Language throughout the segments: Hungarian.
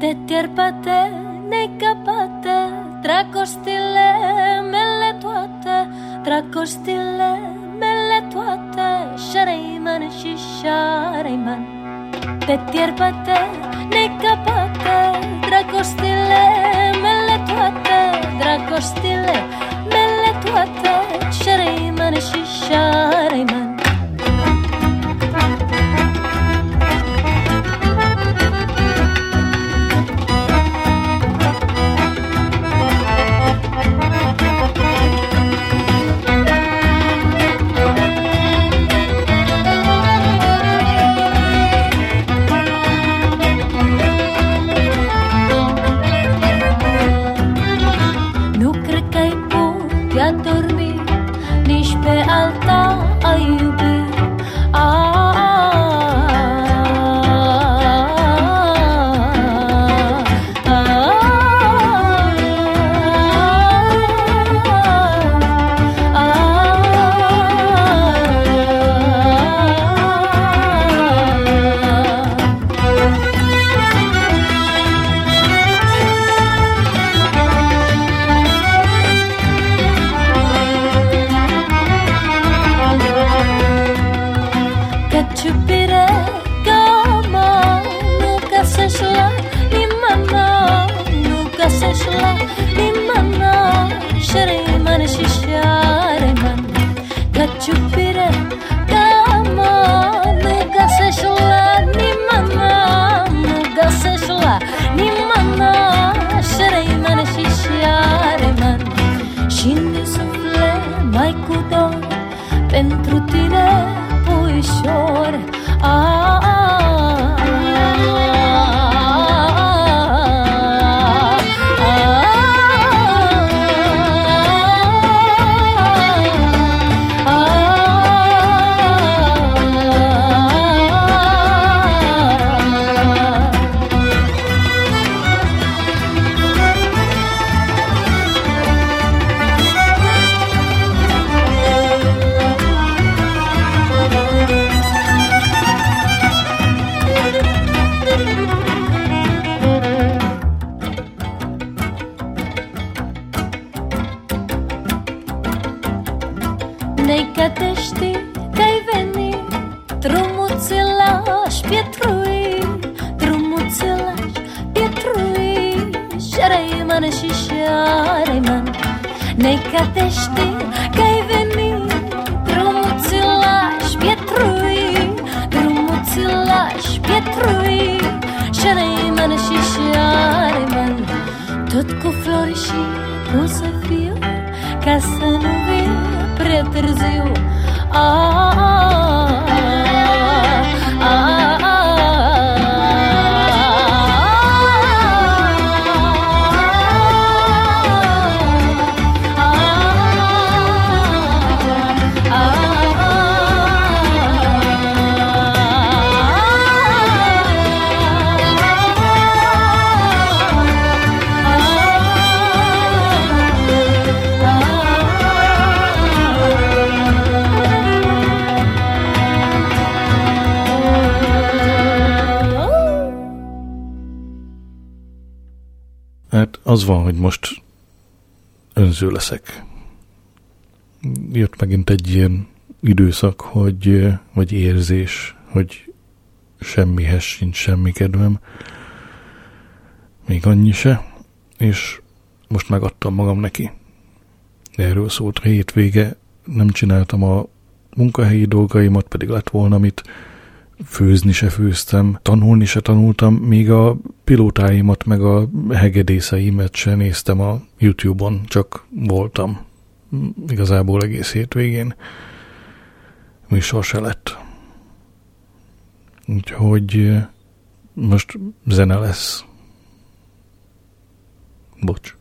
Tetierpate, necapate, dracostile mele toate, dracostile mele toate, șareiman și șareiman. Tetierpate, necapate, dracostile mele toate, dracostile mele toate, șareiman și șareiman. 就 az van, hogy most önző leszek. Jött megint egy ilyen időszak, hogy, vagy érzés, hogy semmihez sincs semmi kedvem, még annyi se, és most megadtam magam neki. Erről szólt a hétvége, nem csináltam a munkahelyi dolgaimat, pedig lett volna mit, főzni se főztem, tanulni se tanultam, még a pilótáimat meg a hegedészeimet se néztem a YouTube-on, csak voltam igazából egész hétvégén. Műsor se lett. Úgyhogy most zene lesz. Bocs.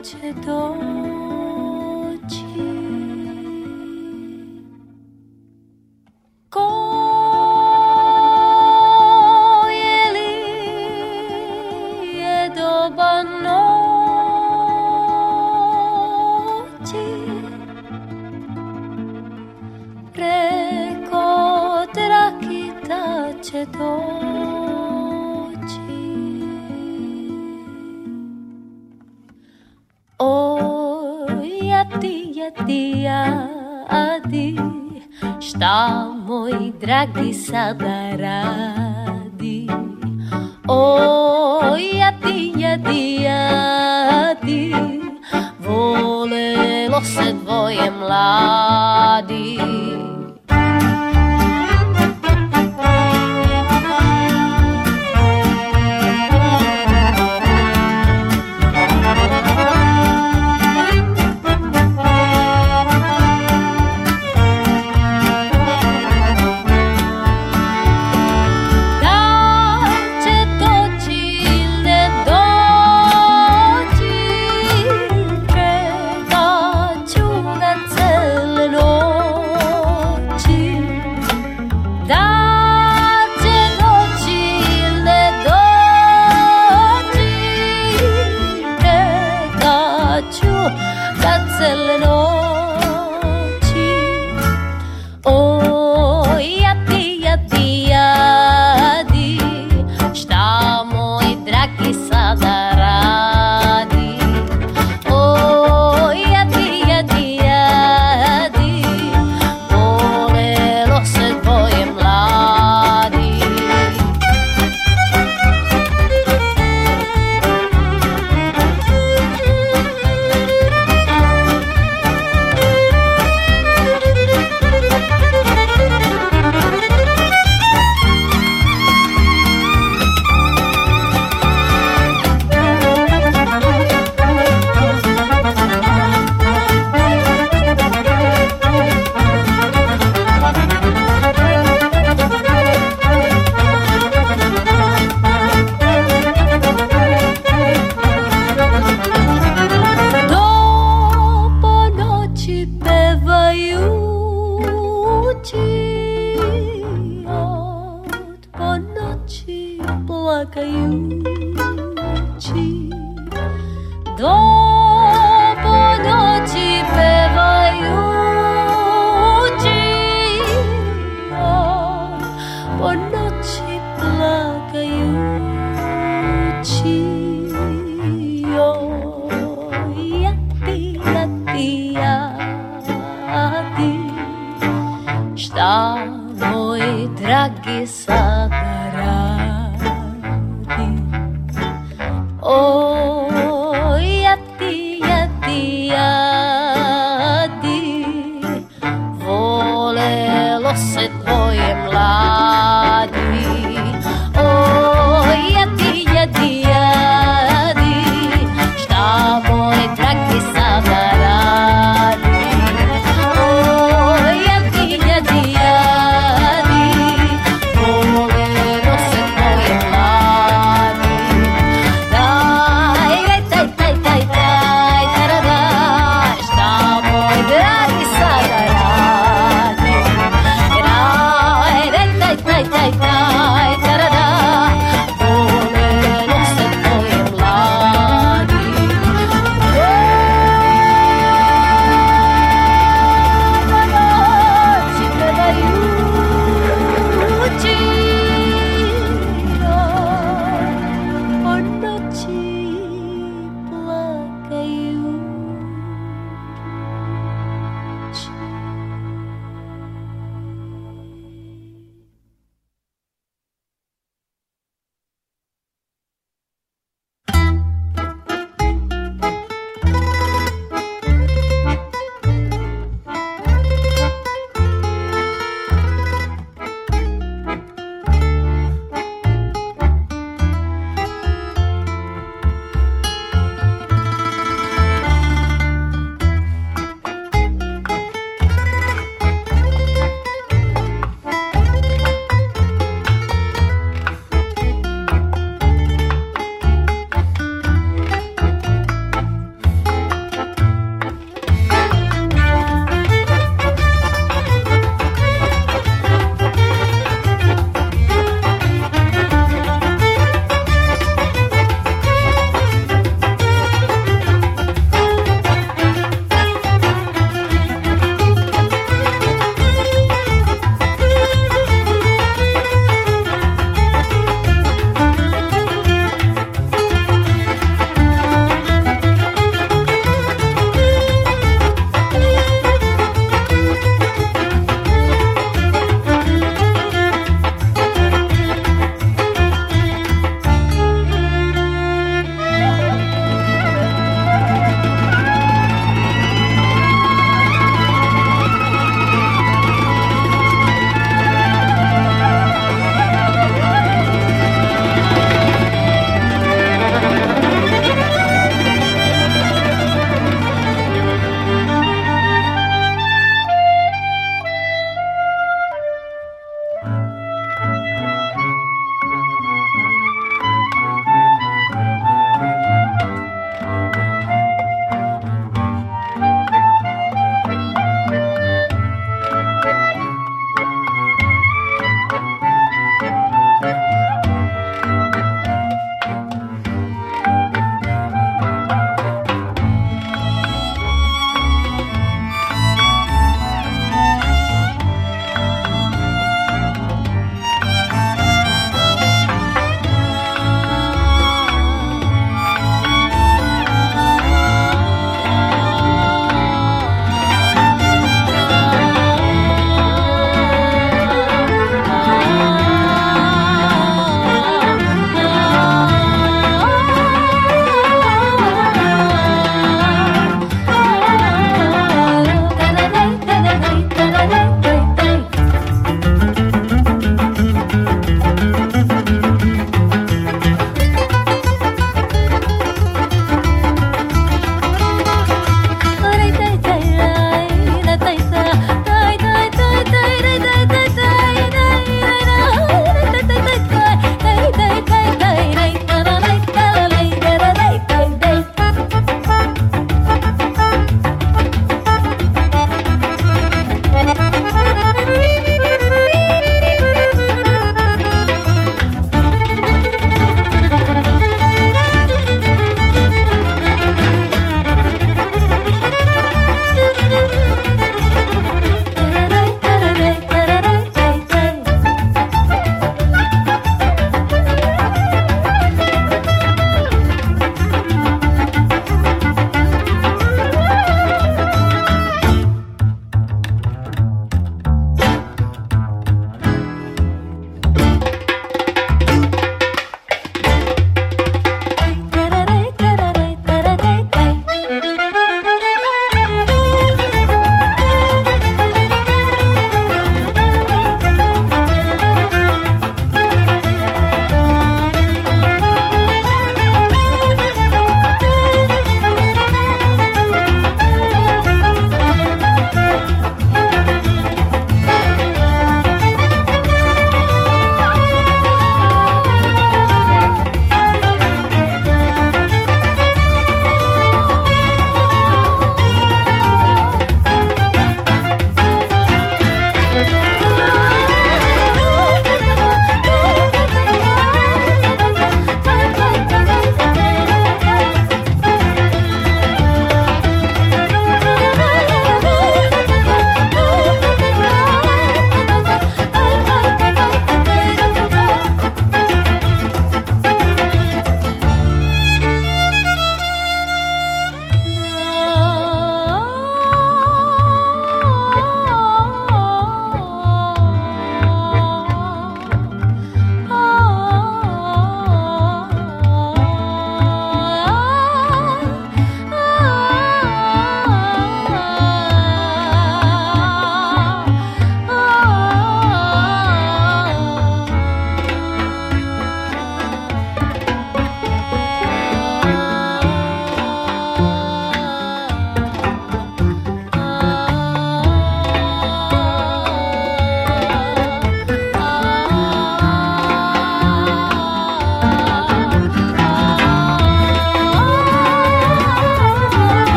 一切都。chtělo se tvoje mlá.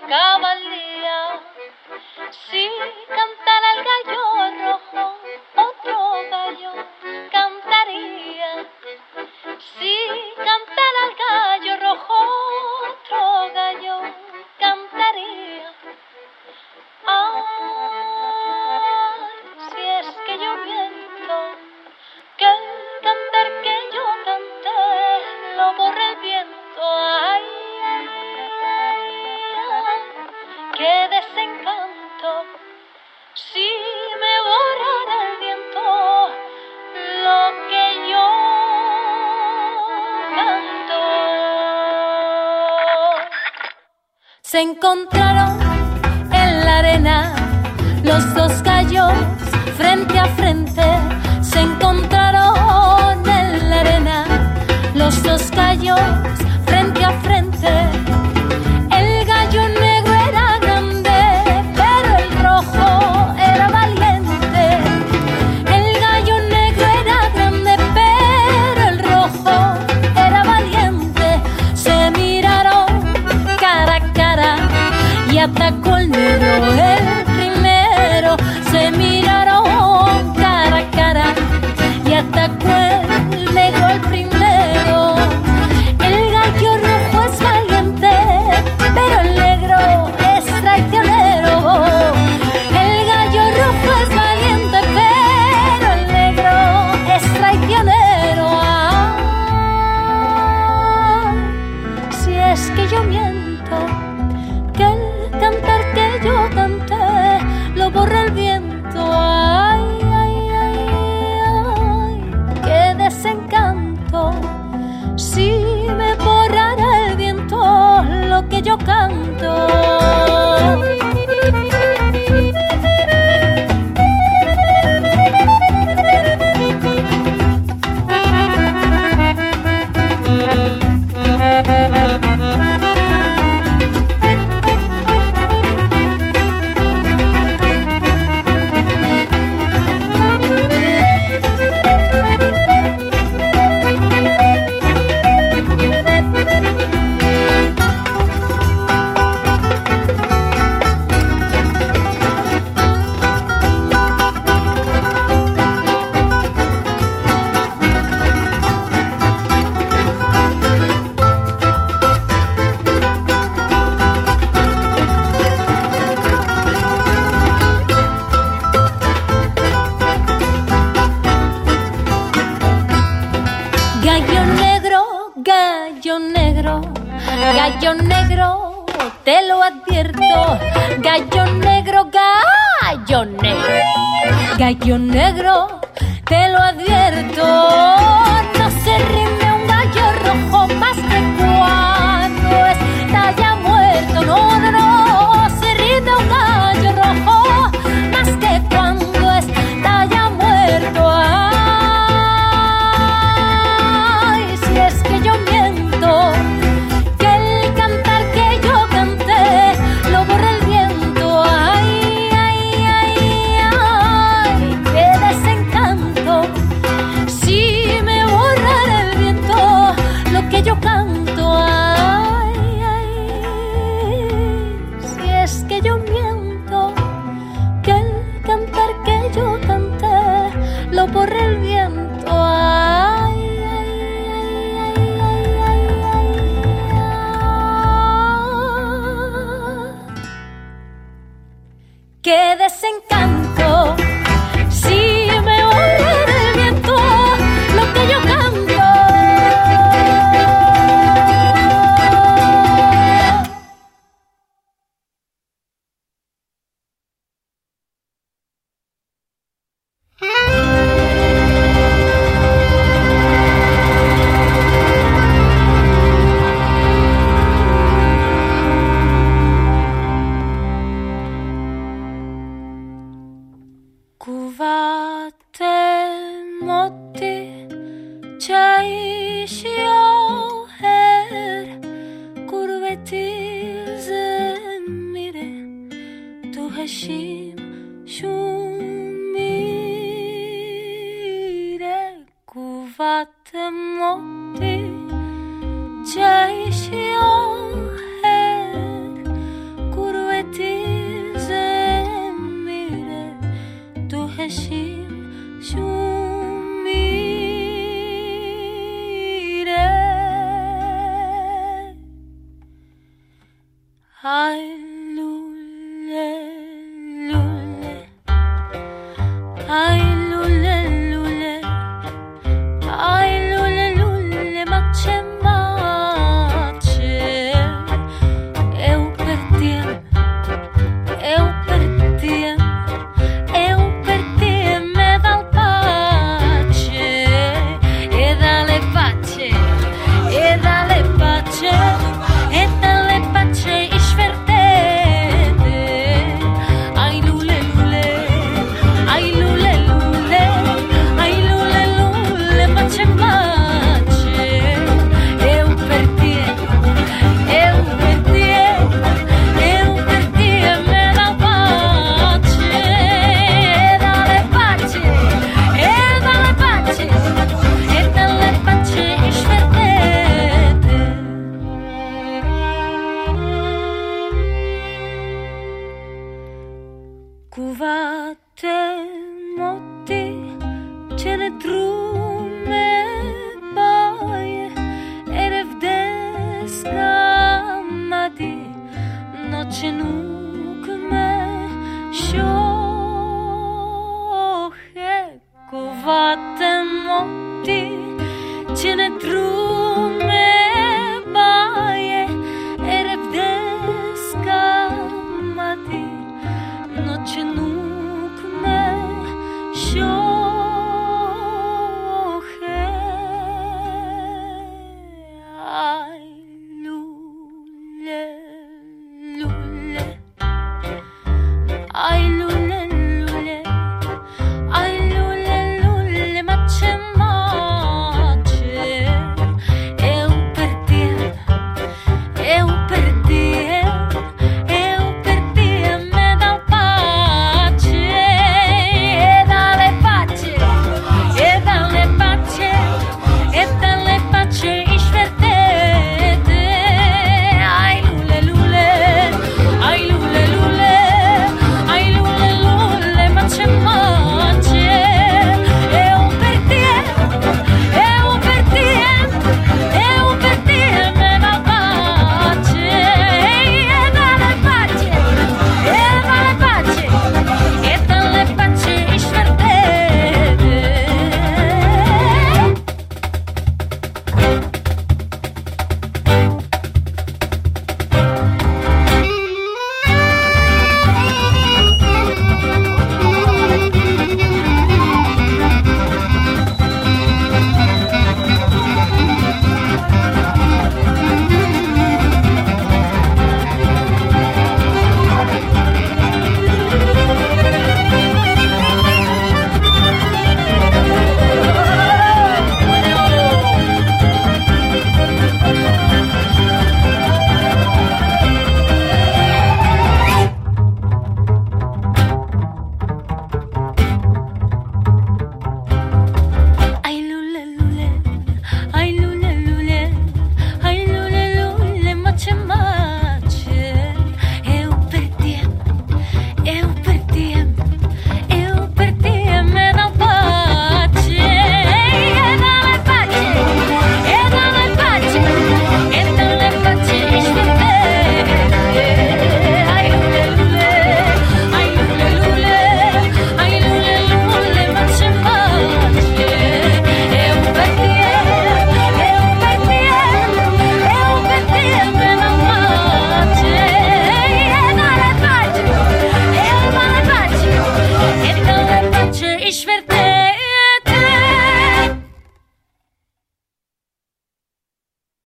Se 안녕. cayó negro.